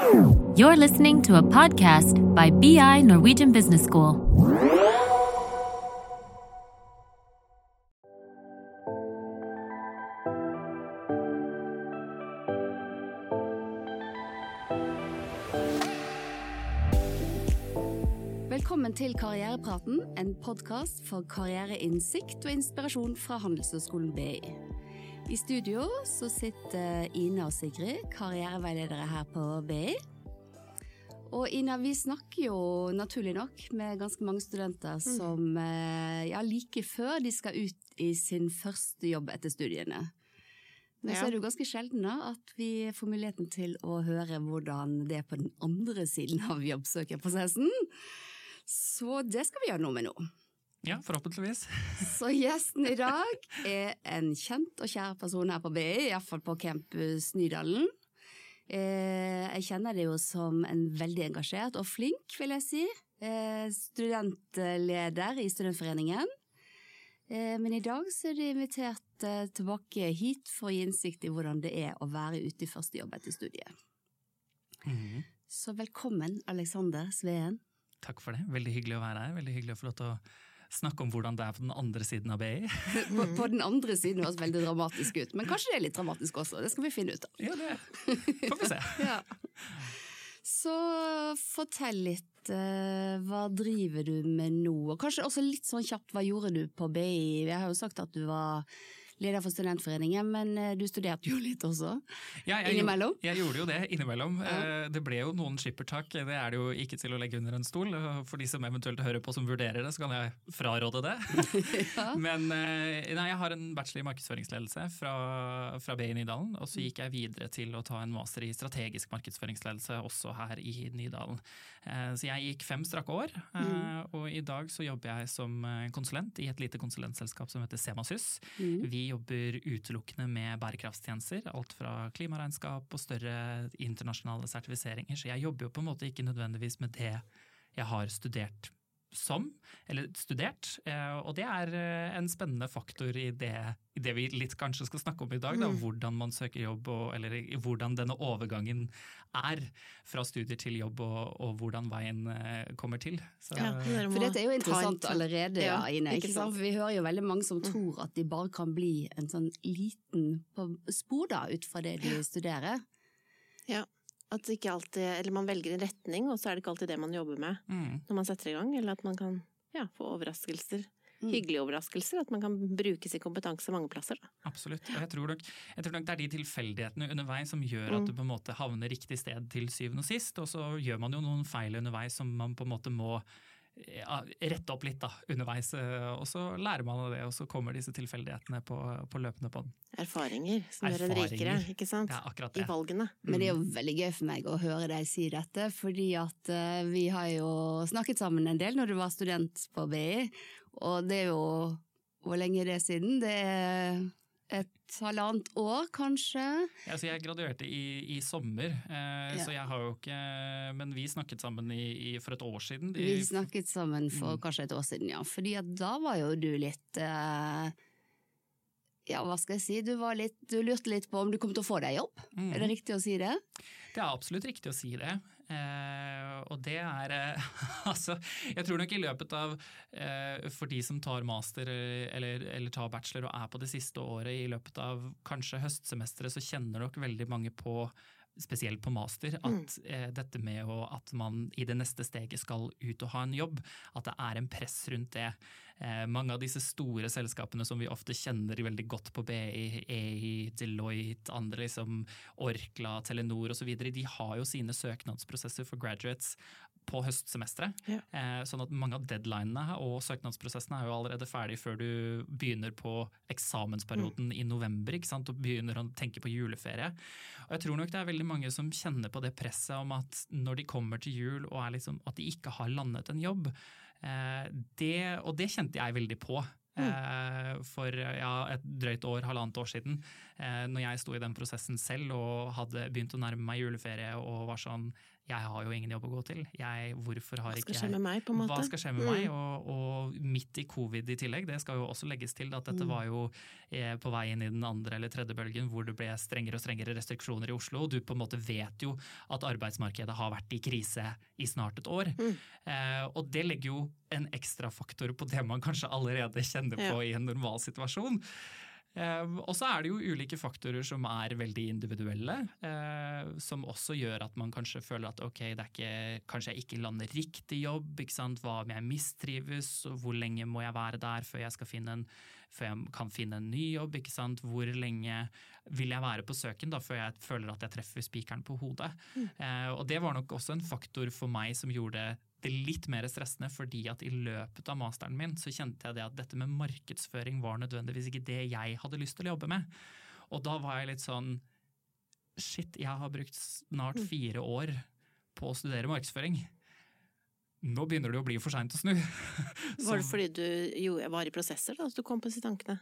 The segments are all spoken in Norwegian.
You're listening to a podcast by BI Norwegian Business School. Velkommen til Karrierepraten, en podkast for karriereinnsikt og inspirasjon fra Handelshøyskolen BI. I studio så sitter Ine og Sigrid, karriereveiledere her på BI. Og Ina, vi snakker jo naturlig nok med ganske mange studenter som eh, ja, like før de skal ut i sin første jobb etter studiene. Men så er det jo ganske sjelden da, at vi får muligheten til å høre hvordan det er på den andre siden av jobbsøkerprosessen. Så det skal vi gjøre noe med nå. Ja, forhåpentligvis. Så gjesten i dag er en kjent og kjær person her på BI, iallfall på campus Nydalen. Eh, jeg kjenner det jo som en veldig engasjert og flink, vil jeg si. Eh, studentleder i Studentforeningen. Eh, men i dag så er du invitert tilbake hit for å gi innsikt i hvordan det er å være ute i første jobb etter studiet. Mhm. Så velkommen, Alexander Sveen. Takk for det. Veldig hyggelig å være her. Veldig hyggelig å få lov til å snakke om hvordan det er på den andre siden av BI. På, på den andre siden høres veldig dramatisk ut, men kanskje det er litt dramatisk også. Det skal vi finne ut av. Ja, det får vi se. Ja. Så fortell litt, eh, hva driver du med nå? Og kanskje også litt sånn kjapt, hva gjorde du på BI? Jeg har jo sagt at du var leder for Studentforeningen, men eh, du studerte jo litt også? Ja, jeg, Innimellom? gjorde- Jeg gjorde jo det innimellom. Ja. Eh, Det ble jo noen skippertak, det er det jo ikke til å legge under en stol. For de som eventuelt hører på som vurderer det, så kan jeg fraråde det. Ja. Men eh, nei, jeg har en bachelor i markedsføringsledelse fra, fra BI Nydalen, og så gikk jeg videre til å ta en master i strategisk markedsføringsledelse også her i Nydalen. Eh, Så jeg gikk fem strakke år, mm. og i dag så jobber jeg som eh, konsulent i et lite konsulentselskap som heter Semasys. Mm. Vi jobber utelukkende med bærekraftstjenester, alt fra klimaregnskap og større internasjonale sertifiseringer. Så jeg jobber jo på en måte ikke nødvendigvis med det jeg har studert som, eller studert. eh, Og det er eh, en spennende faktor i det, i det vi litt kanskje skal snakke om i dag. Da, Mm. hvordan man søker jobb, og, eller hvordan denne overgangen er fra studier til jobb, og, og hvordan veien eh, kommer til. Så, Ja, For dette er jo interessant en- allerede, ja, Ine. ikke sant? sant? For vi hører jo veldig mange som tror at de bare kan bli en sånn liten spor da, ut fra det de studerer. Ja. At ikke alltid, eller man velger en retning, og så er det ikke alltid det man jobber med mm. når man setter i gang. Eller at man kan ja, få overraskelser. Mm. Hyggelige overraskelser. At man kan bruke sin kompetanse mange plasser. Da. Absolutt. Og jeg tror, nok, jeg tror nok det er de tilfeldighetene underveis som gjør at Mm. du på en måte havner riktig sted til syvende og sist. Og så gjør man jo noen feil underveis som man på en måte må ja, rette opp litt da, underveis. eh, Og så lærer man av det, og så kommer disse tilfeldighetene på, på løpende bånd. Erfaringer som gjør en rikere, ikke sant? Ja, akkurat det. I valgene. valgene. Men det er jo veldig gøy for meg å høre deg si dette, fordi at eh, vi har jo snakket sammen en del når du var student på BI, og det er jo Hvor lenge er det siden? Det er et halvannet år, kanskje? Ja, så jeg graduerte i, i sommer, eh, Ja. så jeg har jo ikke Men vi snakket sammen i, i, for et år siden. De, Vi snakket sammen for Mm. kanskje et år siden, ja. Fordi da var jo du litt eh, Ja, hva skal jeg si? Du, var litt, du lurte litt på om du kom til å få deg jobb. Mm. Er det riktig å si det? Det er absolutt riktig å si det. Eh, og det er eh, Altså, jeg tror nok i løpet av eh, For de som tar master eller, eller tar bachelor og er på det siste året, i løpet av kanskje høstsemesteret, så kjenner nok veldig mange på spesielt på master, at eh, dette med å, at man i det neste steget skal ut og ha en jobb, at det er en press rundt det. Eh, mange av disse store selskapene som vi ofte kjenner veldig godt på BI, EI, Deloitte, andre liksom Orkla, Telenor osv., de har jo sine søknadsprosesser for graduates på høstsemesteret. Ja. Eh, sånn at mange av deadlinene og søknadsprosessene er jo allerede ferdig før du begynner på eksamensperioden i november ikke sant? og begynner å tenke på juleferie. Og jeg tror nok det er veldig mange som kjenner på det presset om at når de kommer til jul og er liksom, at de ikke har landet en jobb. Eh, det, og det kjente jeg veldig på. Mm. for ja, et drøyt år, halvannet år siden. Eh, når jeg sto i den prosessen selv og hadde begynt å nærme meg juleferie og var sånn jeg har jo ingen jobb å gå til. Jeg, hvorfor har Hva skal skje med meg, på en måte? Hva skal skje med Mm. meg? Og, og midt i covid i tillegg, det skal jo også legges til at dette Mm. var jo eh, på vei inn i den andre eller tredje bølgen hvor det ble strengere og strengere restriksjoner i Oslo. Du på en måte vet jo at arbeidsmarkedet har vært i krise i snart et år. Mm. Eh, og det legger jo en ekstra faktor på det man kanskje allerede kjenner på i en normal situasjon. Eh, og så er det jo ulike faktorer som er veldig individuelle, eh, som også gjør at man kanskje føler at ok, det er ikke, kanskje jeg ikke lander riktig jobb, ikke sant? hva om jeg mistrives, og hvor lenge må jeg være der før jeg, skal finne en, før jeg kan finne en ny jobb, ikke sant? hvor lenge vil jeg være på søken da, før jeg føler at jeg treffer spikeren på hodet. Eh, og det var nok også en faktor for meg som gjorde det litt mer stressende, fordi at i løpet av masteren min så kjente jeg det at dette med markedsføring var nødvendigvis ikke det jeg hadde lyst til å jobbe med. Og da var jeg litt sånn Shit, jeg har brukt snart fire år på å studere markedsføring. Nå begynner det å bli for seint å snu. Var det fordi du var i prosesser da, at du kom på disse tankene?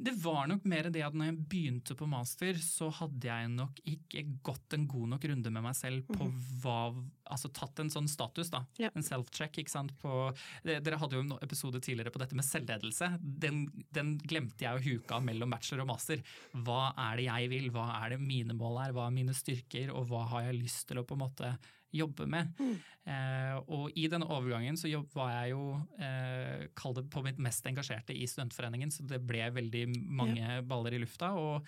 Det var nok mer det at når jeg begynte på master, så hadde jeg nok ikke gått en god nok runde med meg selv på hva Altså tatt en sånn status, da. Ja. En self-check. ikke sant? På, dere hadde jo en episode tidligere på dette med selvledelse. Den, den glemte jeg å huke av mellom bachelor og master. Hva er det jeg vil, hva er det mine mål er, hva er mine styrker, og hva har jeg lyst til å på en måte jobbe med. Eh, og i denne overgangen så var jeg jo eh, kall det på mitt mest engasjerte i studentforeningen, så det ble veldig mange baller i lufta. Og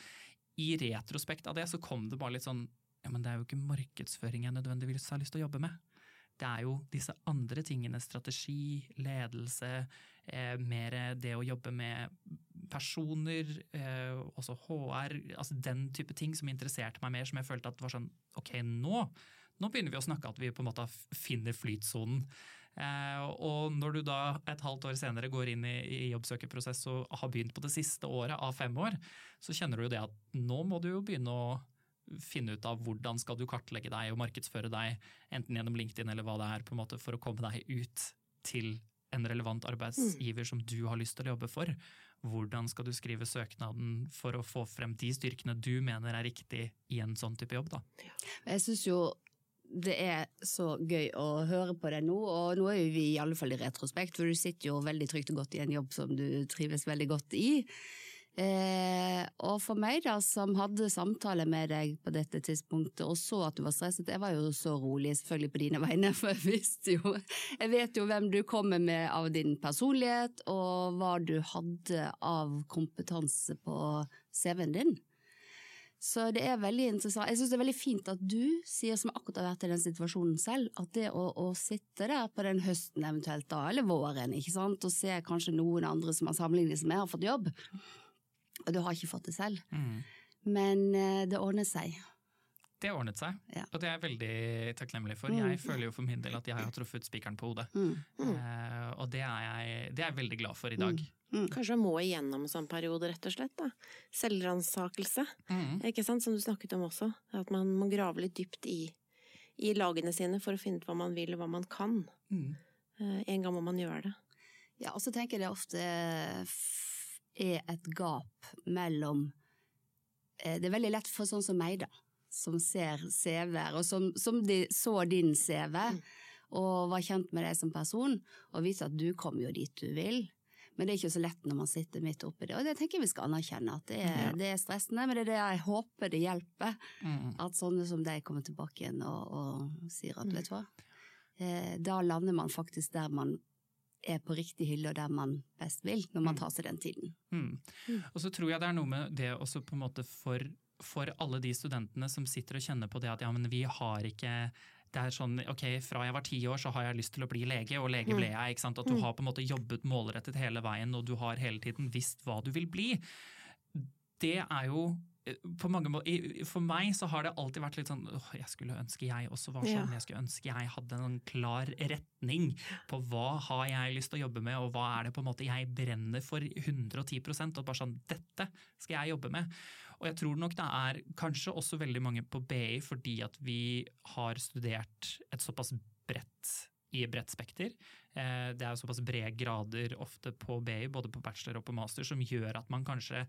i retrospekt av det så kom det bare litt sånn ja, men det er jo ikke markedsføring jeg nødvendigvis har lyst til å jobbe med. Det er jo disse andre tingene, strategi, ledelse, eh, mer det å jobbe med personer, eh, også HR, altså den type ting som interesserte meg mer, som jeg følte at var sånn ok, nå, nå begynner vi å snakke at vi på en måte finner flytsonen. Eh, og når du da et halvt år senere går inn i, i jobbsøkerprosess og har begynt på det siste året av fem år, så kjenner du jo det at nå må du jo begynne å finne ut av hvordan skal du kartlegge deg og markedsføre deg, enten gjennom LinkedIn eller hva det er, på en måte for å komme deg ut til en relevant arbeidsgiver som du har lyst til å jobbe for. Hvordan skal du skrive søknaden for å få frem de styrkene du mener er riktig i en sånn type jobb? da? Jeg synes jo det er så gøy å høre på deg nå, og nå er vi i alle fall i retrospekt, for du sitter jo veldig trygt og godt i en jobb som du trives veldig godt i. Eh, og for meg da, som hadde samtale med deg på dette tidspunktet, og så at du var stresset, jeg var jo så rolig selvfølgelig på dine vegne, for jeg visste jo Jeg vet jo hvem du kommer med av din personlighet, og hva du hadde av kompetanse på CV-en din. Så det er veldig interessant. Jeg syns det er veldig fint at du sier, som akkurat har vært i den situasjonen selv, at det å, å sitte der på den høsten eventuelt da, eller våren, ikke sant, og se kanskje noen andre som har sammenlignet seg med, har fått jobb, og du har ikke fått det selv. Men eh, det ordner seg. Det ordnet seg, Ja. og det er jeg veldig takknemlig for. Mm. Jeg føler jo for min del at jeg har truffet spikeren på hodet. Mm. Eh, og det er, jeg, det er jeg veldig glad for i dag. Kanskje man må igjennom en sånn periode, rett og slett. da. Selvransakelse, Mm. ikke sant, som du snakket om også. At man må grave litt dypt i, i lagene sine for å finne ut hva man vil og hva man kan. Mm. Eh, En gang må man gjøre det. Ja, og så tenker jeg det ofte er et gap mellom eh, Det er veldig lett for sånn som meg, da, som ser CV-er, og som, som de, så din CV, og var kjent med deg som person, og vite at du kom jo dit du vil. Men det er ikke så lett når man sitter midt oppi det, og det tenker jeg vi skal anerkjenne. At det er, det er stressende, men det er det jeg håper det hjelper. Mm. At sånne som deg kommer tilbake igjen og, og sier at vet du hva, eh, da lander man faktisk der man er på riktig hylle og der man best vil, når man tar seg den tiden. Mm. Og så tror jeg det er noe med det også på en måte for, for alle de studentene som sitter og kjenner på det at ja, men vi har ikke det er sånn, ok, Fra jeg var ti år så har jeg lyst til å bli lege, og lege ble jeg. ikke sant? At du har på en måte jobbet målrettet hele veien, og du har hele tiden visst hva du vil bli. Det er jo eh, på mange måter, For meg så har det alltid vært litt sånn åh, Jeg skulle ønske jeg også var sånn. Ja. Jeg skulle ønske jeg hadde en klar retning på hva har jeg lyst til å jobbe med, og hva er det på en måte jeg brenner for 110% og bare sånn Dette skal jeg jobbe med. Og jeg tror nok det er kanskje også veldig mange på BI fordi at vi har studert et såpass bredt i bredt spekter. Eh, Det er såpass brede grader ofte på BI, både på bachelor og på master, som gjør at man kanskje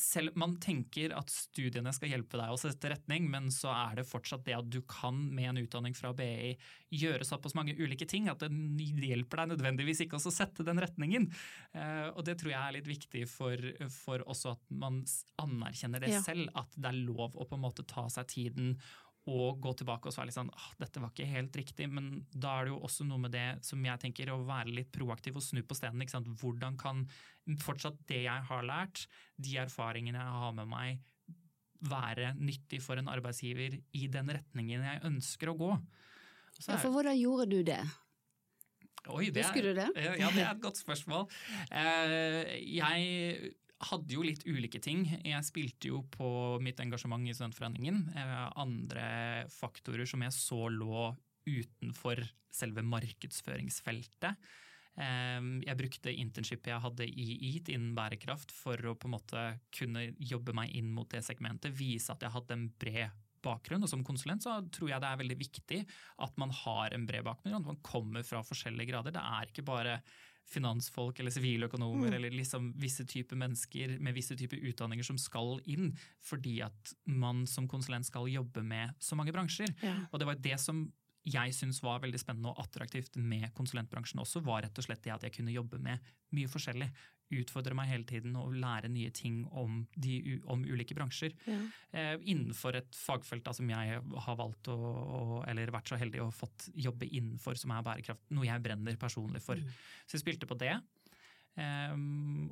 selv man tenker at studiene skal hjelpe deg å sette retning, men så er det fortsatt det at du kan med en utdanning fra BI gjøre såpass mange ulike ting at det hjelper deg nødvendigvis ikke å sette den retningen. Eh, og det tror jeg er litt viktig for, for også at man anerkjenner det ja. selv, at det er lov å på en måte ta seg tiden og gå tilbake og være litt sånn ah, dette var ikke helt riktig, men da er det jo også noe med det som jeg tenker å være litt proaktiv og snu på stenen. ikke sant? Hvordan kan fortsatt det jeg har lært, de erfaringene jeg har med meg, være nyttig for en arbeidsgiver i den retningen jeg ønsker å gå? Er, ja, for hvordan gjorde du det? Oi, det Husker du det? Ja, det er et godt spørsmål. Eh, jeg hadde jo litt ulike ting. Jeg spilte jo på mitt engasjement i Studentforeningen. Andre faktorer som jeg så lå utenfor selve markedsføringsfeltet. Eh, jeg brukte internshipet jeg hadde i EAT innen bærekraft for å på en måte kunne jobbe meg inn mot det segmentet, vise at jeg hadde en bred bakgrunn. Og som konsulent så tror jeg det er veldig viktig at man har en bred bakgrunn, at man kommer fra forskjellige grader. Det er ikke bare finansfolk eller siviløkonomer mm. eller liksom visse typer mennesker med visse typer utdanninger som skal inn, fordi at man som konsulent skal jobbe med så mange bransjer. Ja. Og det var det som jeg syns var veldig spennende og attraktivt med konsulentbransjen også, var rett og slett det at jeg kunne jobbe med mye forskjellig utfordre meg hele tiden og lære nye ting om, de, om ulike bransjer. Ja. Eh, innenfor et fagfelt da, som jeg har valgt å, eller vært så heldig å fått jobbe innenfor, som er bærekraft. Noe jeg brenner personlig for. Mm. Så jeg spilte på det. Eh,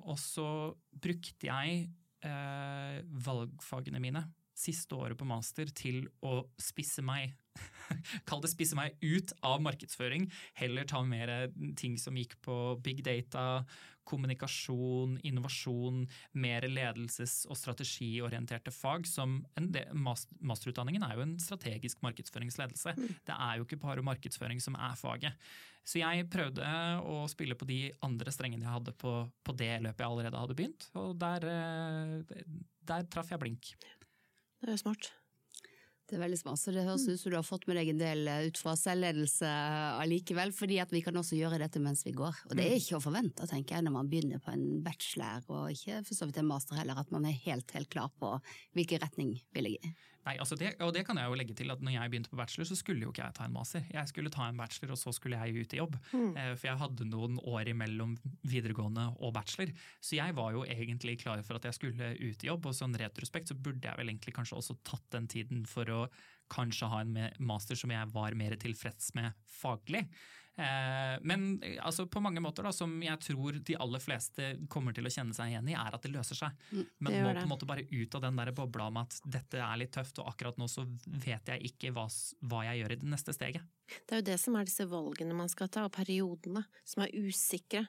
og så brukte jeg eh, valgfagene mine siste året på master til å spisse meg Kall det spisse meg ut av markedsføring. Heller ta mer ting som gikk på big data, kommunikasjon, innovasjon, mer ledelses- og strategiorienterte fag. som Masterutdanningen er jo en strategisk markedsføringsledelse. Mm. Det er jo ikke bare markedsføring som er faget. Så jeg prøvde å spille på de andre strengene jeg hadde på, på det løpet jeg allerede hadde begynt, og der, eh, der traff jeg blink. Det er smart. Det er veldig smart. Så det høres ut som du har fått med deg en del eh, ut fra selvledelse allikevel, fordi at vi kan også gjøre dette mens vi går. Og det er mm. ikke å forvente, tenker jeg, når man begynner på en bachelor, og ikke for så vidt en master heller, at man er helt, helt klar på hvilken retning vil jeg i. Nei, altså det, og det kan jeg jo legge til at når jeg begynte på bachelor, så skulle jo ikke jeg ta en master. Jeg skulle ta en bachelor, og så skulle jeg ut i jobb. Mm. Eh, for jeg hadde noen år imellom videregående og bachelor. Så jeg var jo egentlig klar for at jeg skulle ut i jobb, og sånn retrospekt så burde jeg vel egentlig kanskje også tatt den tiden for å kanskje ha en master som jeg var mer tilfreds med faglig. Eh, men altså, på mange måter, da, som jeg tror de aller fleste kommer til å kjenne seg igjen i, er at det løser seg. Mm, Men må på en måte bare ut av den der bobla om at dette er litt tøft, og akkurat nå så vet jeg ikke hva, hva jeg gjør i det neste steget. Det er jo det som er disse valgene man skal ta, og periodene som er usikre.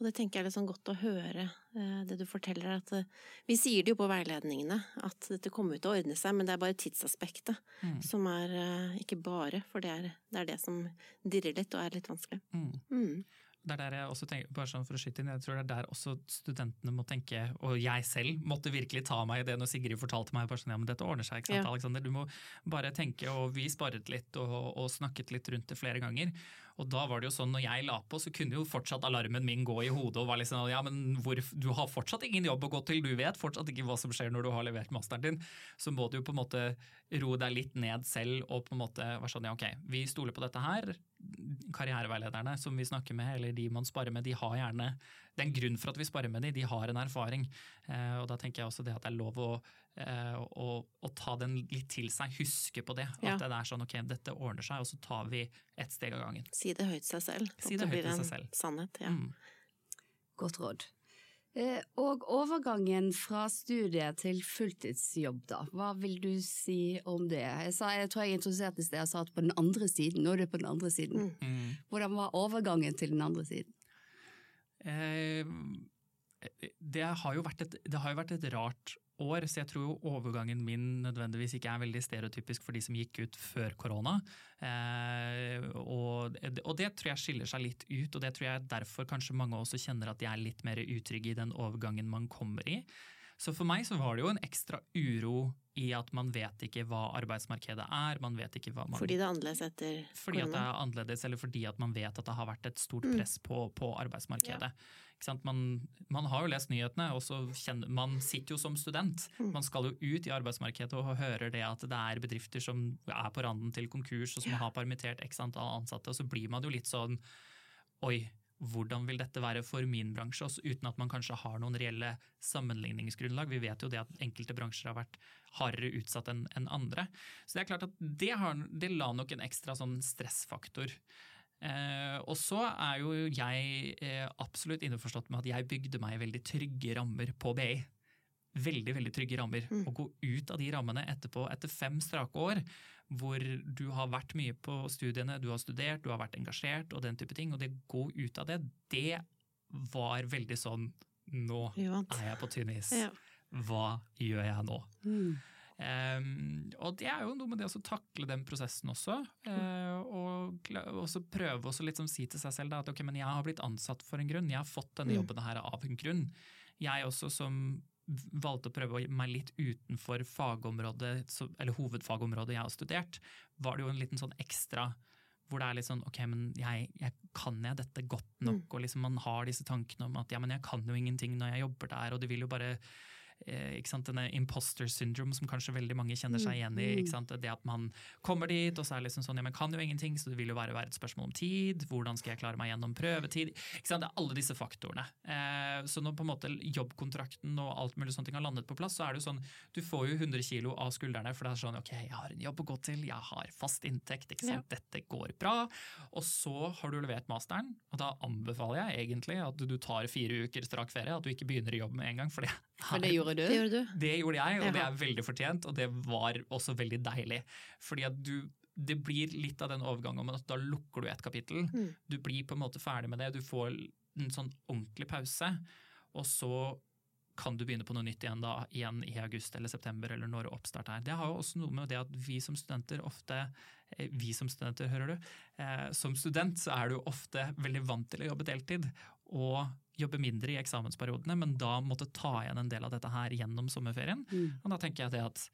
Og det tenker jeg er litt sånn godt å høre, eh, det du forteller. at eh, Vi sier det jo på veiledningene, at dette kommer til å ordne seg, men det er bare tidsaspektet mm. som er eh, Ikke bare, for det er, det er, det som dirrer litt og er litt vanskelig. Mm. Det er der jeg også tenker, bare sånn for å skyte inn, jeg tror det er der også studentene må tenke, og jeg selv måtte virkelig ta meg i det når Sigrid fortalte meg bare sånn, ja, men dette ordner seg. ikke sant, ja. Alexander? Du må bare tenke, og vi sparret litt og, og, snakket litt rundt det flere ganger. Og da var det jo sånn, når jeg la på, så kunne jo fortsatt alarmen min gå i hodet og var liksom ja, men hvor, du har fortsatt ingen jobb å gå til, du vet fortsatt ikke hva som skjer når du har levert masteren din. Så må du jo på en måte roe deg litt ned selv og på en måte være sånn ja, ok, vi stoler på dette her karriereveilederne som vi snakker med, eller de man sparer med, de har gjerne Det er en grunn for at vi sparer med de, de har en erfaring. Eh, og da tenker jeg også det at det er lov å, eh, å, å ta den litt til seg, huske på det. Ja. At det er sånn ok, dette ordner seg, og så tar vi ett steg av gangen. Si det høyt seg selv. Si det, høyt til seg selv. Sannhet, ja. Mm. Godt råd. Eh, og overgangen fra studiet til fulltidsjobb, da. Hva vil du si om det? Jeg, sa, jeg tror jeg introduserte i sted og sa at på den andre siden, nå er det på den andre siden. Mm. Hvordan var overgangen til den andre siden? Eh, det, har et, det har jo vært et rart år, så jeg tror jo overgangen min nødvendigvis ikke er veldig stereotypisk for de som gikk ut før korona. Eh, og, og, det tror jeg skiller seg litt ut, og det tror jeg derfor kanskje mange også kjenner at de er litt mer utrygge i den overgangen man kommer i. Så for meg så var det jo en ekstra uro i at man vet ikke hva arbeidsmarkedet er. man vet ikke hva man... Fordi det er annerledes etter fordi at det er annerledes, eller fordi at man vet at det har vært et stort Mm. press på, på arbeidsmarkedet. Sant? Man, man har jo lest nyhetene, og så kjenner, man sitter jo som student. Mm. Man skal jo ut i arbeidsmarkedet og hører det at det er bedrifter som er på randen til konkurs, og som har permittert x antall ansatte, og så blir man jo litt sånn Oi, hvordan vil dette være for min bransje? Også uten at man kanskje har noen reelle sammenligningsgrunnlag. Vi vet jo det at enkelte bransjer har vært hardere utsatt enn en andre. Så det er klart at det, har, det la nok en ekstra sånn stressfaktor. Eh, og så er jo jeg eh, absolutt innforstått med at jeg bygde meg veldig trygge rammer på BI. Veldig veldig trygge rammer. Mm. Å gå ut av de rammene etterpå, etter fem strake år, hvor du har vært mye på studiene, du har studert, du har vært engasjert og den type ting, og det gå ut av det, det var veldig sånn Nå er jeg på tynn is. Ja. Hva gjør jeg nå? Mm. Um, og det er jo noe med det å takle den prosessen også. eh, og, kla- og så prøve å liksom si til seg selv da, at ok, men jeg har blitt ansatt for en grunn. Jeg har fått denne Mm. jobben her av en grunn. Jeg også som valgte å prøve meg litt utenfor fagområdet, eller hovedfagområdet jeg har studert, var det jo en liten sånn ekstra hvor det er litt sånn ok, men jeg, jeg kan jeg dette godt nok? Og liksom man har disse tankene om at ja, men jeg kan jo ingenting når jeg jobber der, og det vil jo bare ikke sant, denne imposter syndrome som kanskje veldig mange kjenner seg igjen i. ikke sant, Det at man kommer dit, og så er det liksom sånn ja, men kan jo ingenting, så det vil jo bare være et spørsmål om tid. Hvordan skal jeg klare meg gjennom prøvetid? ikke sant, Det er alle disse faktorene. Eh, så når på en måte jobbkontrakten og alt mulig sånne ting har landet på plass, så er det jo sånn du får jo 100 kilo av skuldrene, for det er sånn ok, jeg har en jobb å gå til, jeg har fast inntekt, ikke sant, dette går bra. Og så har du levert masteren, og da anbefaler jeg egentlig at du tar fire uker strak ferie, at du ikke begynner i jobb med en gang. for det For det gjorde du? Det gjorde du. det gjorde jeg, og det er veldig fortjent, og det var også veldig deilig. Fordi at du det blir litt av den overgangen om at da lukker du et kapittel. Mm. Du blir på en måte ferdig med det, du får en sånn ordentlig pause, og så kan du begynne på noe nytt igjen da, igjen i august eller september eller når oppstart er. Det har jo også noe med det at vi som studenter ofte eh, Vi som studenter, hører du. Eh, som student så er du ofte veldig vant til å jobbe deltid og jobbe mindre i eksamensperiodene, men da måtte ta igjen en del av dette her gjennom sommerferien. Mm. Og da tenker jeg det at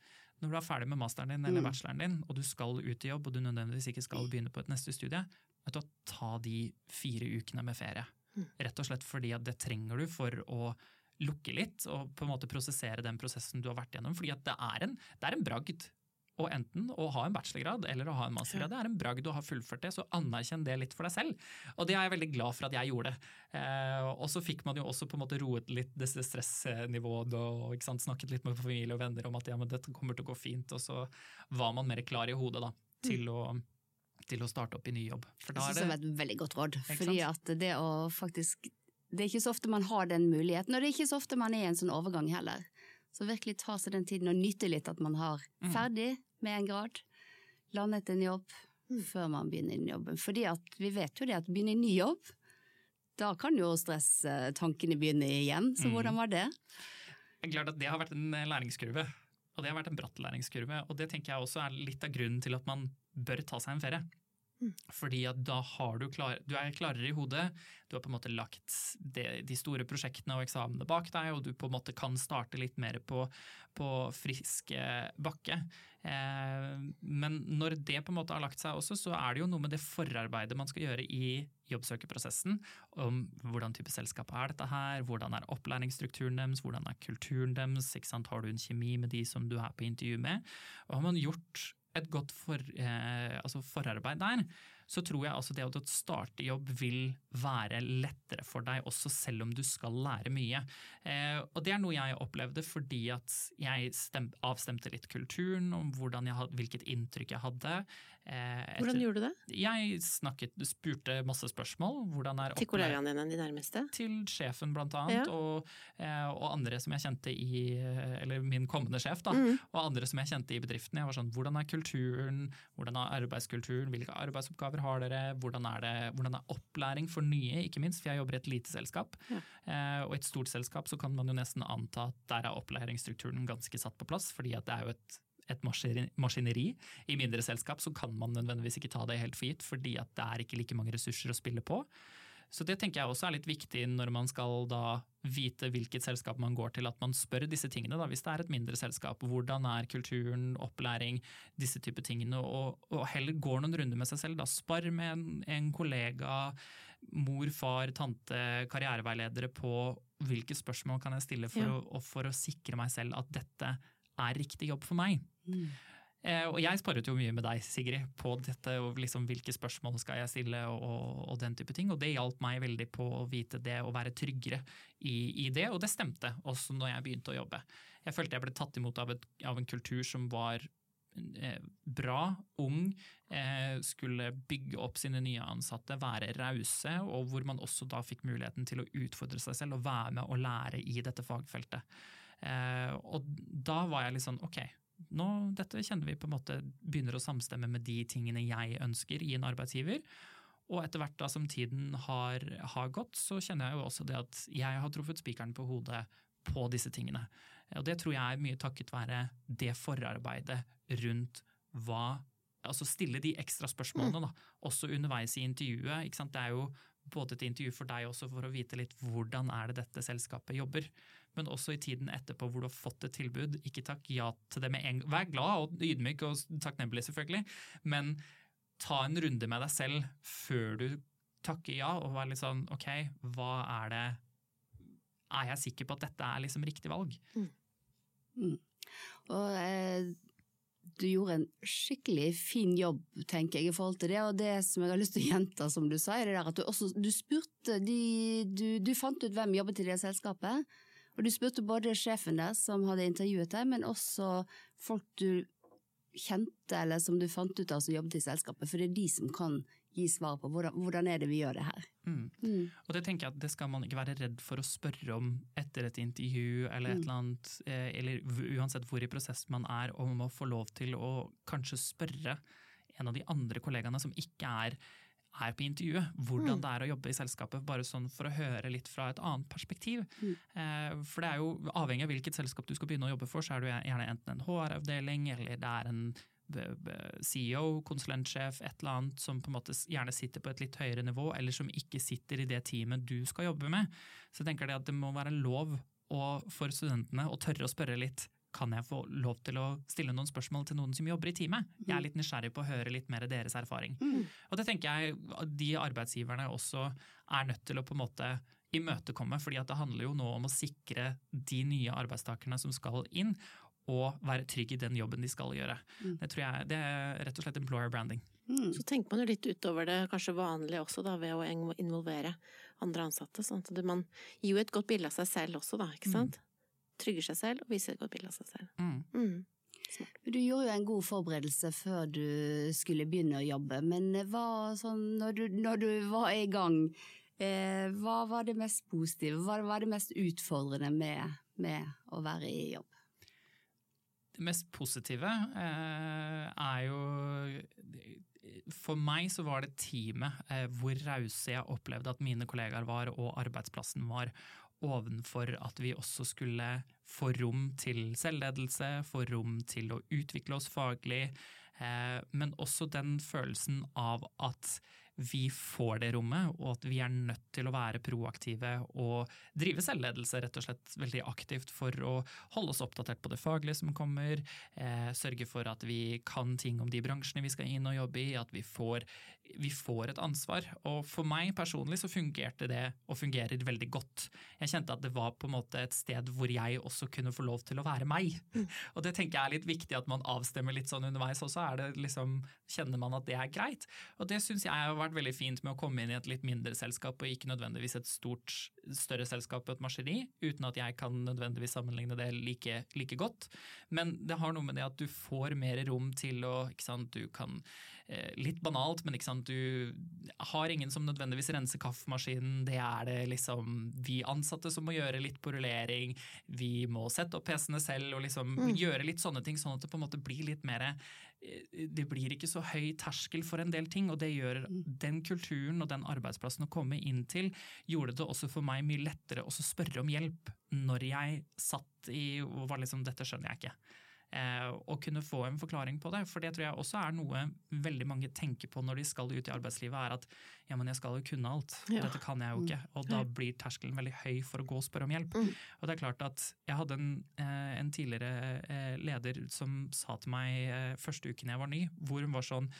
når du er ferdig med masteren din eller Mm. bacheloren din, og du skal ut i jobb, og du nødvendigvis ikke skal begynne på et neste studie, vet du, ta de fire ukene med ferie. Mm. Rett og slett fordi at det trenger du for å lukke litt og på en måte prosessere den prosessen du har vært gjennom. Fordi at det er en, det er en bragd. Og enten å ha en bachelorgrad eller å ha en mastergrad, det er en bragd å ha fullført det, så anerkjenn det litt for deg selv. Og det er jeg veldig glad for at jeg gjorde. Eh, og så fikk man jo også på en måte roet litt disse stressnivået og ikke sant, snakket litt med familie og venner om at ja, men dette kommer til å gå fint, og så var man mer klar i hodet da, til, å, til å starte opp i ny jobb. For da Jeg er synes det var et veldig godt råd. Fordi at det å faktisk Det er ikke så ofte man har den muligheten, og det er ikke så ofte man er i en sånn overgang heller. Så virkelig ta seg den tiden og nyte litt at man har Mm. ferdig med en grad, landet en jobb, Mm. før man begynner i den jobben. Fordi at vi vet jo det at begynne i ny jobb, da kan jo stresstankene begynne igjen. Så Mm. hvordan var det? Det er klart at det har vært en læringskurve. Og det har vært en bratt læringskurve. Og det tenker jeg også er litt av grunnen til at man bør ta seg en ferie. Mm. Fordi at da har du klar, du er klarere i hodet, du har på en måte lagt de, de store prosjektene og eksamene bak deg, og du på en måte kan starte litt mer på, på frisk eh, bakke. Eh, men når det på en måte har lagt seg også, så er det jo noe med det forarbeidet man skal gjøre i jobbsøkerprosessen. Om hvordan type selskap er dette her, hvordan er opplæringsstrukturen deres, hvordan er kulturen deres, har du en kjemi med de som du er på intervju med. Og har man gjort et godt for, eh, altså forarbeid der, så tror jeg altså det å starte jobb vil være lettere for deg, også selv om du skal lære mye. Eh, og det er noe jeg opplevde fordi at jeg stem, avstemte litt kulturen, om jeg had, hvilket inntrykk jeg hadde. Eh, etter- Hvordan gjorde du det? Jeg snakket, spurte masse spørsmål. Hvordan er Til kollegaene dine, de nærmeste? til sjefen blant annet, Ja. og, eh, og andre som jeg kjente i Eller min kommende sjef, da. Mm. Og andre som jeg kjente i bedriften. Jeg var sånn, Hvordan er kulturen, hvordan er arbeidskulturen, hvilke arbeidsoppgaver har dere, hvordan er, det, hvordan er opplæring for nye, ikke minst, for jeg jobber i et lite selskap. Ja. Eh, og i et stort selskap så kan man jo nesten anta at der er opplæringsstrukturen ganske satt på plass, fordi at det er jo et et maskineri-. I mindre selskap så kan man nødvendigvis ikke ta det helt for gitt, fordi at det er ikke like mange ressurser å spille på. Så det tenker jeg også er litt viktig når man skal da vite hvilket selskap man går til, at man spør disse tingene. Da, hvis det er et mindre selskap. Hvordan er kulturen, opplæring, disse typer tingene. Og, og heller går noen runder med seg selv. Da. Spar med en, en kollega, mor, far, tante, karriereveiledere på hvilke spørsmål kan jeg stille for, Ja. å, for å sikre meg selv at dette er riktig jobb for meg. Mm. Eh, og jeg sparret jo mye med deg, Sigrid, på dette, og liksom hvilke spørsmål skal jeg stille og, og, den type ting. Og det hjalp meg veldig på å vite det og være tryggere i, i det, og det stemte også når jeg begynte å jobbe. Jeg følte jeg ble tatt imot av, et, av en kultur som var eh, bra, ung, eh, skulle bygge opp sine nye ansatte, være rause, og hvor man også da fikk muligheten til å utfordre seg selv og være med og lære i dette fagfeltet. Og da var jeg litt sånn ok, nå, dette kjenner vi på en måte begynner å samstemme med de tingene jeg ønsker i en arbeidsgiver. Og etter hvert da som tiden har, har gått, så kjenner jeg jo også det at jeg har truffet spikeren på hodet på disse tingene. Og det tror jeg er mye takket være det forarbeidet rundt hva Altså stille de ekstra spørsmålene, da, også underveis i intervjuet. Ikke sant? Det er jo både et intervju for deg også for å vite litt hvordan er det dette selskapet jobber men også i tiden etterpå hvor du har fått et tilbud. Ikke takk ja til det med en gang. Vær glad og ydmyk og takknemlig, selvfølgelig, men ta en runde med deg selv før du takker ja, og vær litt sånn ok, hva er det Er jeg sikker på at dette er liksom riktig valg? Mm. Og eh, du gjorde en skikkelig fin jobb, tenker jeg, i forhold til det. Og det som jeg har lyst til å gjenta, som du sa, er det der at du også du spurte de, du, du fant ut hvem jobbet i det selskapet. Og du spurte både sjefen der som hadde intervjuet deg, men også folk du kjente, eller som du fant ut av som jobbet i selskapet. For det er de som kan gi svar på hvordan, hvordan er det vi gjør det her. Mm. Mm. Og det tenker jeg at det skal man ikke være redd for å spørre om etter et intervju, eller et Mm. eller annet, eh, eller uansett hvor i prosess man er, om å få lov til å kanskje spørre en av de andre kollegaene som ikke er er på intervjuet, hvordan Mm. det er å jobbe i selskapet, bare sånn for å høre litt fra et annet perspektiv. Mm. Eh, for det er jo avhengig av hvilket selskap du skal begynne å jobbe for, så er du gjerne enten en HR-avdeling, eller det er en b- b- CEO, konsulentsjef, et eller annet som på en måte gjerne sitter på et litt høyere nivå, eller som ikke sitter i det teamet du skal jobbe med. Så jeg tenker det at det må være lov og for studentene å tørre å spørre litt. Kan jeg få lov til å stille noen spørsmål til noen som jobber i teamet? Jeg er litt nysgjerrig på å høre litt mer deres erfaring. Mm. Og det tenker jeg de arbeidsgiverne også er nødt til å på en måte imøtekomme, fordi det handler jo nå om å sikre de nye arbeidstakerne som skal inn, og være trygg i den jobben de skal gjøre. Mm. Det tror jeg det er rett og slett employer branding. Mm. Så tenker man jo litt utover det kanskje vanlige også, da, ved å involvere andre ansatte. Sånn at man gir jo et godt bilde av seg selv også, da, ikke Mm. sant? Trygger seg selv og viser et godt bilde av seg selv. Mm. Mm. Du gjorde jo en god forberedelse før du skulle begynne å jobbe, men hva, sånn, når, du, når du var i gang, eh, hva var det mest positive, hva var det mest utfordrende med, med å være i jobb? Det mest positive eh, er jo For meg så var det teamet, eh, hvor rause jeg opplevde at mine kollegaer var og arbeidsplassen var. Ovenfor at vi også skulle få rom til selvledelse, få rom til å utvikle oss faglig. Eh, men også den følelsen av at vi får det rommet, og at vi er nødt til å være proaktive og drive selvledelse rett og slett veldig aktivt for å holde oss oppdatert på det faglige som kommer, eh, sørge for at vi kan ting om de bransjene vi skal inn og jobbe i, at vi får, vi får et ansvar. Og for meg personlig så fungerte det, og fungerer veldig godt. Jeg kjente at det var på en måte et sted hvor jeg også kunne få lov til å være meg. Og det tenker jeg er litt viktig at man avstemmer litt sånn underveis også, er det liksom, kjenner man at det er greit. Og det syns jeg har vært veldig fint med å komme inn i et litt mindre selskap, og ikke nødvendigvis et stort, større selskap og et maskineri, uten at jeg kan nødvendigvis sammenligne det like, like godt. Men det har noe med det at du får mer rom til å ikke sant, Du kan eh, Litt banalt, men ikke sant, du har ingen som nødvendigvis renser kaffemaskinen. Det er det liksom vi ansatte som må gjøre litt på rullering. Vi må sette opp PC-ene selv og liksom Mm. gjøre litt sånne ting, sånn at det på en måte blir litt mer det blir ikke så høy terskel for en del ting, og det gjør den kulturen og den arbeidsplassen å komme inn til, gjorde det også for meg mye lettere å spørre om hjelp når jeg satt i og var liksom dette skjønner jeg ikke. Eh, og kunne få en forklaring på det. For det tror jeg også er noe veldig mange tenker på når de skal ut i arbeidslivet, er at ja, men jeg skal jo kunne alt, og Ja. dette kan jeg jo ikke. Og da blir terskelen veldig høy for å gå og spørre om hjelp. Mm. Og det er klart at jeg hadde en, eh, en tidligere eh, leder som sa til meg eh, første uken jeg var ny, hvor hun var sånn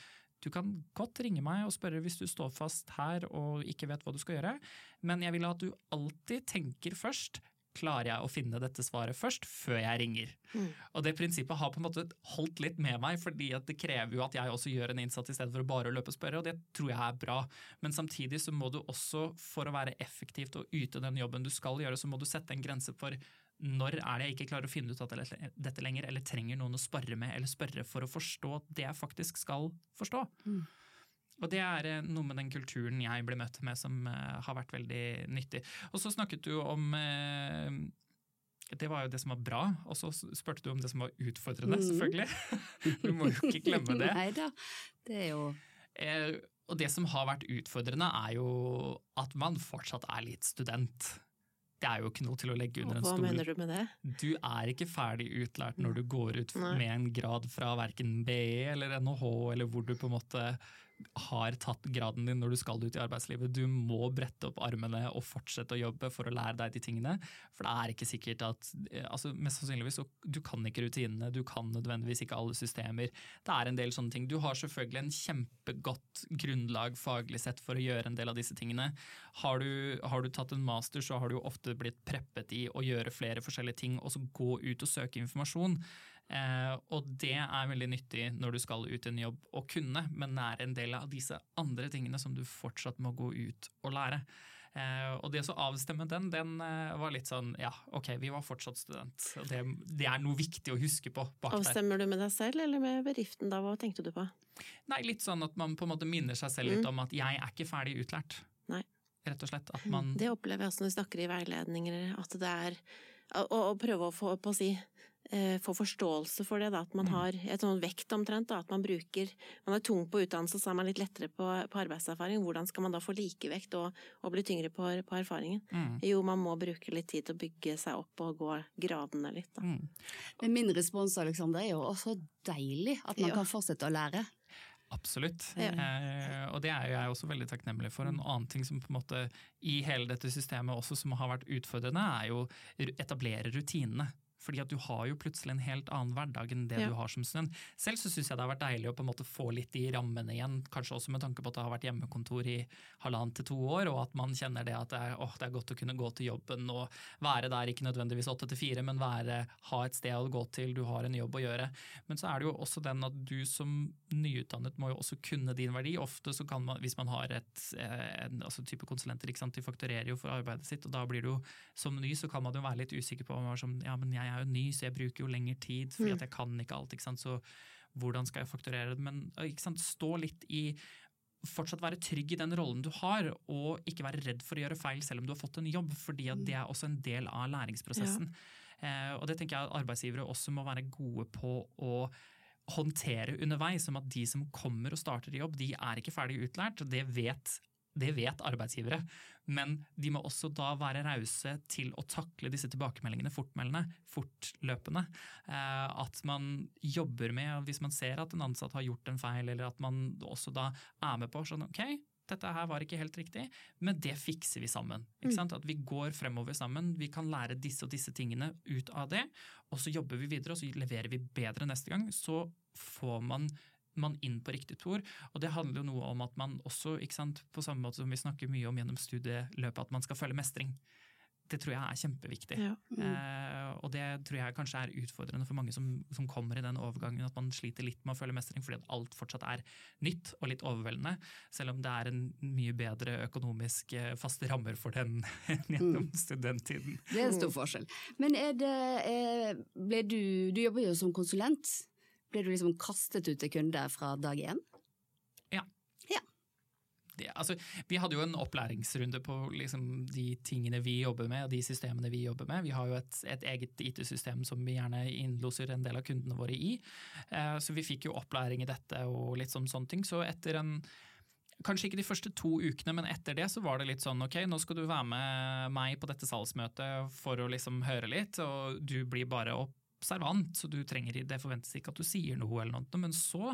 du kan godt ringe meg og spørre hvis du står fast her og ikke vet hva du skal gjøre, men jeg vil at du alltid tenker først Klarer jeg å finne dette svaret først, før jeg ringer? Mm. Og det prinsippet har på en måte holdt litt med meg, fordi det krever jo at jeg også gjør en innsats i stedet for å bare løpe og spørre, og det tror jeg er bra. Men samtidig så må du også, for å være effektivt og yte den jobben du skal gjøre, så må du sette en grense for når er det jeg ikke klarer å finne ut av dette lenger, eller trenger noen å spare med eller spørre for å forstå det jeg faktisk skal forstå. Mm. Og det er eh, noe med den kulturen jeg ble møtt med som eh, har vært veldig nyttig. Og så snakket du om eh, det var jo det som var bra, og så spurte du om det som var utfordrende, mm. selvfølgelig. Du må jo ikke glemme det. Nei da, det er jo og det som har vært utfordrende, er jo at man fortsatt er litt student. Det er jo ikke noe til å legge under en Hva mener du med det? Du er ikke ferdig utlært når du går ut med en grad fra verken BE eller NHH, eller hvor du på en måte har tatt graden din når du skal ut i arbeidslivet. Du må brette opp armene og fortsette å jobbe for å lære deg de tingene. For det er ikke sikkert at eh, altså Mest sannsynligvis så du kan ikke rutinene, du kan nødvendigvis ikke alle systemer. Det er en del sånne ting. Du har selvfølgelig en kjempegodt grunnlag faglig sett for å gjøre en del av disse tingene. Har du, har du tatt en master, så har du ofte blitt preppet i å gjøre flere forskjellige ting, og så gå ut og søke informasjon. Eh, og det er veldig nyttig når du skal ut i en jobb å kunne, men det er en del av disse andre tingene som du fortsatt må gå ut og lære. Eh, og det å avstemme den, den eh, var litt sånn ja, ok, vi var fortsatt student. Og det, det er noe viktig å huske på bak der. Avstemmer du med deg selv eller med bedriften da, hva tenkte du på? Nei, litt sånn at man på en måte minner seg selv litt om at jeg er ikke ferdig utlært. Nei. Rett og slett. At man Det opplever jeg også når vi snakker i veiledninger, at det er å, å prøve å få, på å si, få forståelse for det, da, at man Mm. har et sånn vekt omtrent, da, at man bruker Man er tung på utdannelse, så er man litt lettere på, på arbeidserfaring. Hvordan skal man da få likevekt og, og bli tyngre på, på erfaringen? mm, Jo, man må bruke litt tid til å bygge seg opp og gå gradene litt, da. mm. Men min respons Alexander, er jo også deilig at man Ja. kan fortsette å lære. Absolutt. Ja. Eh, og det er jo jeg også veldig takknemlig for. En annen ting som på en måte i hele dette systemet også som har vært utfordrende, er jo etablere rutinene. Fordi at du har jo plutselig en helt annen hverdag enn det Ja. du har som student. Selv så syns jeg det har vært deilig å på en måte få litt i rammene igjen, kanskje også med tanke på at det har vært hjemmekontor i halvannet til to år, og at man kjenner det at det er, åh, det er godt å kunne gå til jobben og være der, ikke nødvendigvis åtte til fire, men være, ha et sted å gå til, du har en jobb å gjøre. Men så er det jo også den at du som nyutdannet må jo også kunne din verdi. Ofte så kan man, hvis man har et eh, en, altså type konsulenter, ikke sant, de fakturerer jo for arbeidet sitt, og da blir du som ny så kan man jo være litt usikker på om man er som, ja, men jeg er jo ny, så jeg bruker jo lengre tid fordi at jeg kan ikke alt, ikke sant, så hvordan skal jeg fakturere det? Men stå litt i fortsatt være trygg i den rollen du har, og ikke være redd for å gjøre feil selv om du har fått en jobb, fordi at det er også en del av læringsprosessen. Eh, og det tenker jeg at arbeidsgivere også må være gode på å håndtere underveis, som at de som kommer og starter i jobb, de er ikke ferdig utlært. Det vet, det vet arbeidsgivere. Men de må også da være rause til å takle disse tilbakemeldingene fortmeldende, fortløpende. Eh, at man jobber med, hvis man ser at en ansatt har gjort en feil, eller at man også da er med på sånn ok, dette her var ikke helt riktig, men det fikser vi sammen. Ikke sant? At vi går fremover sammen, vi kan lære disse og disse tingene ut av det, og så jobber vi videre, og så leverer vi bedre neste gang. Så får man man inn på riktig spor. Og det handler jo noe om at man også, ikke sant, på samme måte som vi snakker mye om gjennom studieløpet, at man skal føle mestring. Det tror jeg er kjempeviktig. Ja. Eh, og det tror jeg kanskje er utfordrende for mange som, som kommer i den overgangen, at man sliter litt med å føle mestring fordi at alt fortsatt er nytt og litt overveldende. Selv om det er en mye bedre økonomisk eh, faste rammer for den enn gjennom studenttiden. Det er en stor forskjell. Men er det er, ble du, du jobber jo som konsulent. Ble du liksom kastet ut til kunde fra dag én? det, altså, vi hadde jo en opplæringsrunde på liksom, de tingene vi jobber med, og de systemene vi jobber med. Vi har jo et, et eget IT-system som vi gjerne innloser en del av kundene våre i. Eh, så vi fikk jo opplæring i dette og litt sånn, sånne ting. Så etter en Kanskje ikke de første to ukene, men etter det så var det litt sånn ok, nå skal du være med meg på dette salgsmøtet for å liksom høre litt, og du blir bare opp observant, så du trenger, det forventes ikke at du sier noe eller noe, men så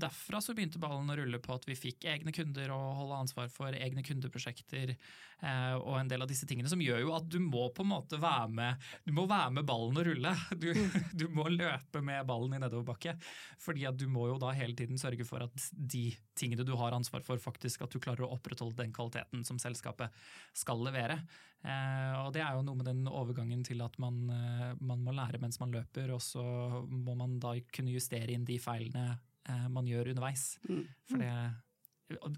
derfra så begynte ballen å rulle på at vi fikk egne kunder å holde ansvar for, egne kundeprosjekter eh, og en del av disse tingene som gjør jo at du må på en måte være med du må være med ballen å rulle. Du, du må løpe med ballen i nedoverbakke. fordi at du må jo da hele tiden sørge for at de tingene du har ansvar for, faktisk at du klarer å opprettholde den kvaliteten som selskapet skal levere. Eh, og det er jo noe med den overgangen til at man, eh, man må lære mens man løper, og så må man da kunne justere inn de feilene man gjør underveis. Mm. For det,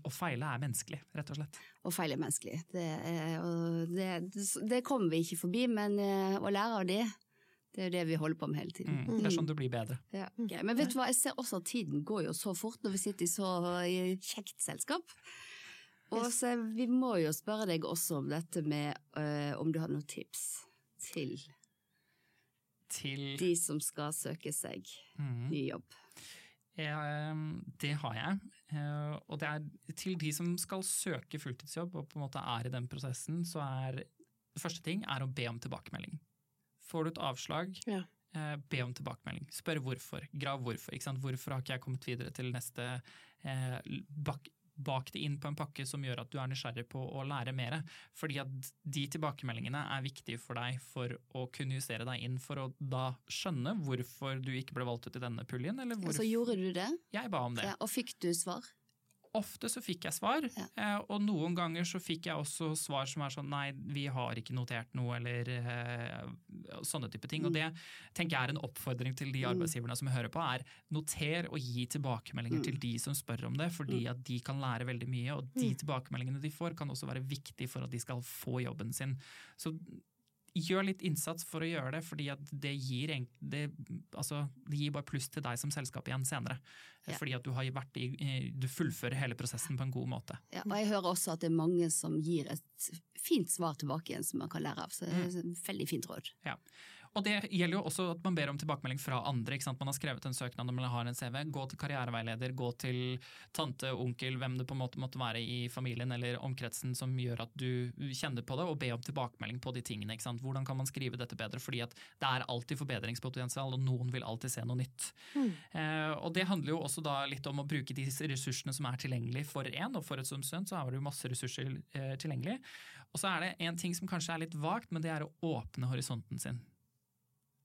å feile er menneskelig, rett og slett. Å feile er menneskelig. Det, er, det, det kommer vi ikke forbi, men eh, å lære av det, det er jo det vi holder på med hele tiden. Mm, det er sånn du blir bedre. Ja, okay. Men vet du hva, jeg ser også at tiden går jo så fort når vi sitter i så kjekt selskap. Og så vi må jo spørre deg også om dette med øh, om du har noen tips til, til de som skal søke seg mm. ny jobb. Ehm, det har jeg. Eh, og det er til de som skal søke fulltidsjobb og på en måte er i den prosessen, så er første ting er å be om tilbakemelding. Får du et avslag, ja. Eh, be om tilbakemelding. Spør hvorfor. Grav hvorfor. Hvorfor har ikke jeg kommet videre til neste eh, bak det inn på en pakke som gjør at du er nysgjerrig på å lære mer. Fordi at de tilbakemeldingene er viktige for deg for å kunne justere deg inn for å da skjønne hvorfor du ikke ble valgt ut i denne puljen. Eller hvorfor... Så gjorde du det? Jeg ba om det. Ja, og fikk du svar? Ofte så fikk jeg svar, ja. Eh, og noen ganger så fikk jeg også svar som er sånn nei, vi har ikke notert noe, eller uh, sånne type ting. Mm. Og det tenker jeg er en oppfordring til de mm. arbeidsgiverne som hører på, er noter og gi tilbakemeldinger mm. til de som spør om det, fordi mm. at de kan lære veldig mye. Og de mm. tilbakemeldingene de får kan også være viktige for at de skal få jobben sin. Så gjør litt innsats for å gjøre det, fordi det gir, det, altså, det gir, bare pluss til deg som selskap igjen senere. Ja. Fordi at du, i, du fullfører hele prosessen på en god måte. Ja, og Jeg hører også at det er mange som gir et fint svar tilbake igjen som man kan lære av. Så det er et veldig fint råd. Ja. Og det gjelder jo også at man ber om tilbakemelding fra andre. Man har skrevet en søknad om man har en CV. Gå til karriereveileder, gå til tante, onkel, hvem det på en måte måtte være i familien eller omkretsen som gjør at du kjenner på det, og be om tilbakemelding på de tingene. Hvordan kan man skrive dette bedre? Fordi at det er alltid forbedringspotensial, og noen vil alltid se noe nytt. Mm. Eh, og det handler jo også da litt om å bruke de ressursene som er tilgjengelig for én, og for et som student så har du masse ressurser eh, tilgjengelig. Og så er det en ting som kanskje er litt vagt, men det er å åpne horisonten sin.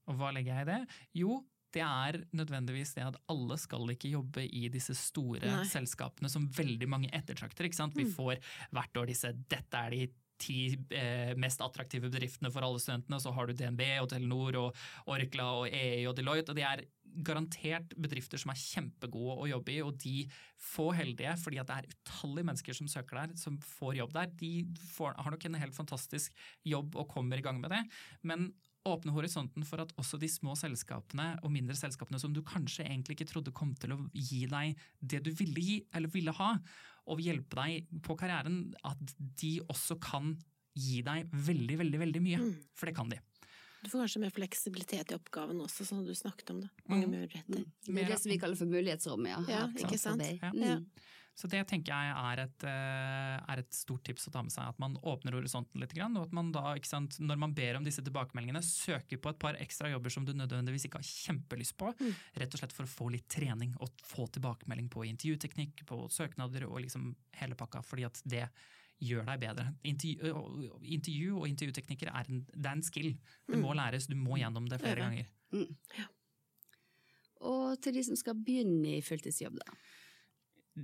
Og hva legger jeg i det? Jo, det er nødvendigvis det at alle skal ikke jobbe i disse store Nei. selskapene som veldig mange ettertrakter. ikke sant? Vi mm. får hvert år disse 'dette er de ti eh, mest attraktive bedriftene for alle studentene', og så har du DNB og Telenor og Orkla og EI og Deloitte. og de er garantert bedrifter som er kjempegode å jobbe i, og de få heldige, fordi at det er utallige mennesker som søker der, som får jobb der, de får, har nok en helt fantastisk jobb og kommer i gang med det. Men åpne horisonten for at også de små selskapene og mindre selskapene som du kanskje egentlig ikke trodde kom til å gi deg det du ville gi, eller ville ha, og hjelpe deg på karrieren, at de også kan gi deg veldig, veldig, veldig mye. Mm. For det kan de. Du får kanskje mer fleksibilitet i oppgaven også, sånn du snakket om det. Mange mm. muligheter. Det er det som vi kaller for mulighetsrom, ja. ja ikke sant? Ja. Mm. Så det tenker jeg er et, eh, er et, stort tips å ta med seg. At man åpner horisonten litt. Og at man da, sant, når man ber om disse tilbakemeldingene, søker på et par ekstra jobber som du nødvendigvis ikke har kjempelyst på. Mm. Rett og slett for å få litt trening og få tilbakemelding på intervjuteknikk, på søknader og liksom hele pakka. fordi at det gjør deg bedre. Intervju, intervju og intervjuteknikker er en, det er en skill. Det må mm. læres, du må gjennom det flere ganger. Mm. Ja. Og til de som skal begynne i fulltidsjobb, da?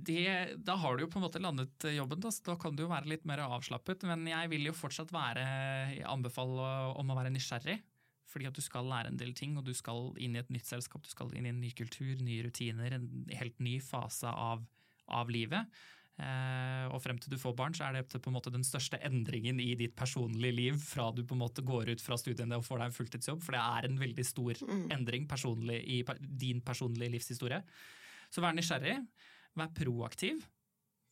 Det, da har du jo på en måte landet jobben, da, så da kan du jo være litt mer avslappet. Men jeg vil jo fortsatt være, anbefale om å være nysgjerrig. Fordi at du skal lære en del ting, og du skal inn i et nytt selskap, du skal inn i en ny kultur, nye rutiner, en helt ny fase av, av livet. Eh, og frem til du får barn, så er det på en måte den største endringen i ditt personlige liv fra du på en måte går ut fra studiene og får deg en fulltidsjobb, for det er en veldig stor mm. endring personlig, i din personlige livshistorie. Så vær nysgjerrig. Vær proaktiv,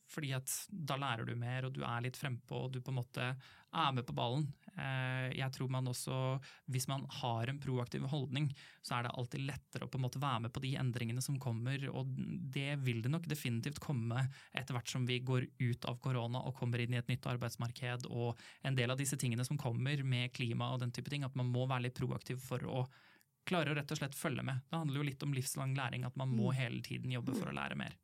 fordi at da lærer du mer og du er litt frempå og du på en måte er med på ballen. Eh, jeg tror man også, hvis man har en proaktiv holdning, så er det alltid lettere å på en måte være med på de endringene som kommer, og det vil det nok definitivt komme etter hvert som vi går ut av korona og kommer inn i et nytt arbeidsmarked og en del av disse tingene som kommer med klima og den type ting, at man må være litt proaktiv for å klarer å rett og slett følge med. Det handler jo litt om livslang læring, at man må Mm. hele tiden jobbe for å lære mer.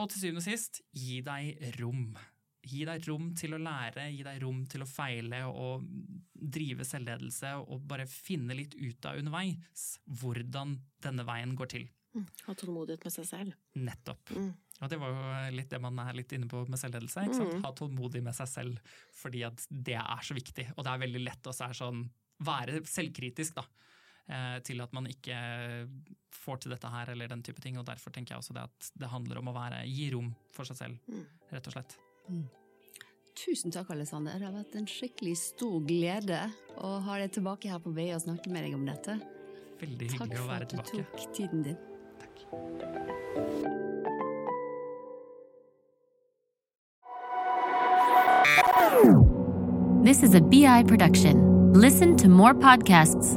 Og til syvende og sist, gi deg rom. Gi deg rom til å lære, gi deg rom til å feile og drive selvledelse, og bare finne litt ut av underveis hvordan denne veien går til. Mm. Ha tålmodighet med seg selv. Nettopp. Mm. Og det var jo litt det man er litt inne på med selvledelse. ikke? Mm. Ha tålmodig med seg selv, fordi at det er så viktig. Og det er veldig lett å så sånn, være selvkritisk da, til at man ikke får til dette her, eller den type ting. Og derfor tenker jeg også det at det handler om å være, gi rom for seg selv, Mm. rett og slett. Tusen takk, Alexander. Det har vært en skikkelig stor glede å ha deg tilbake her på BI og snakke med deg om dette. Veldig Takk hyggelig å for at du tok tiden din. Takk. This is a BI production. Listen to more podcasts.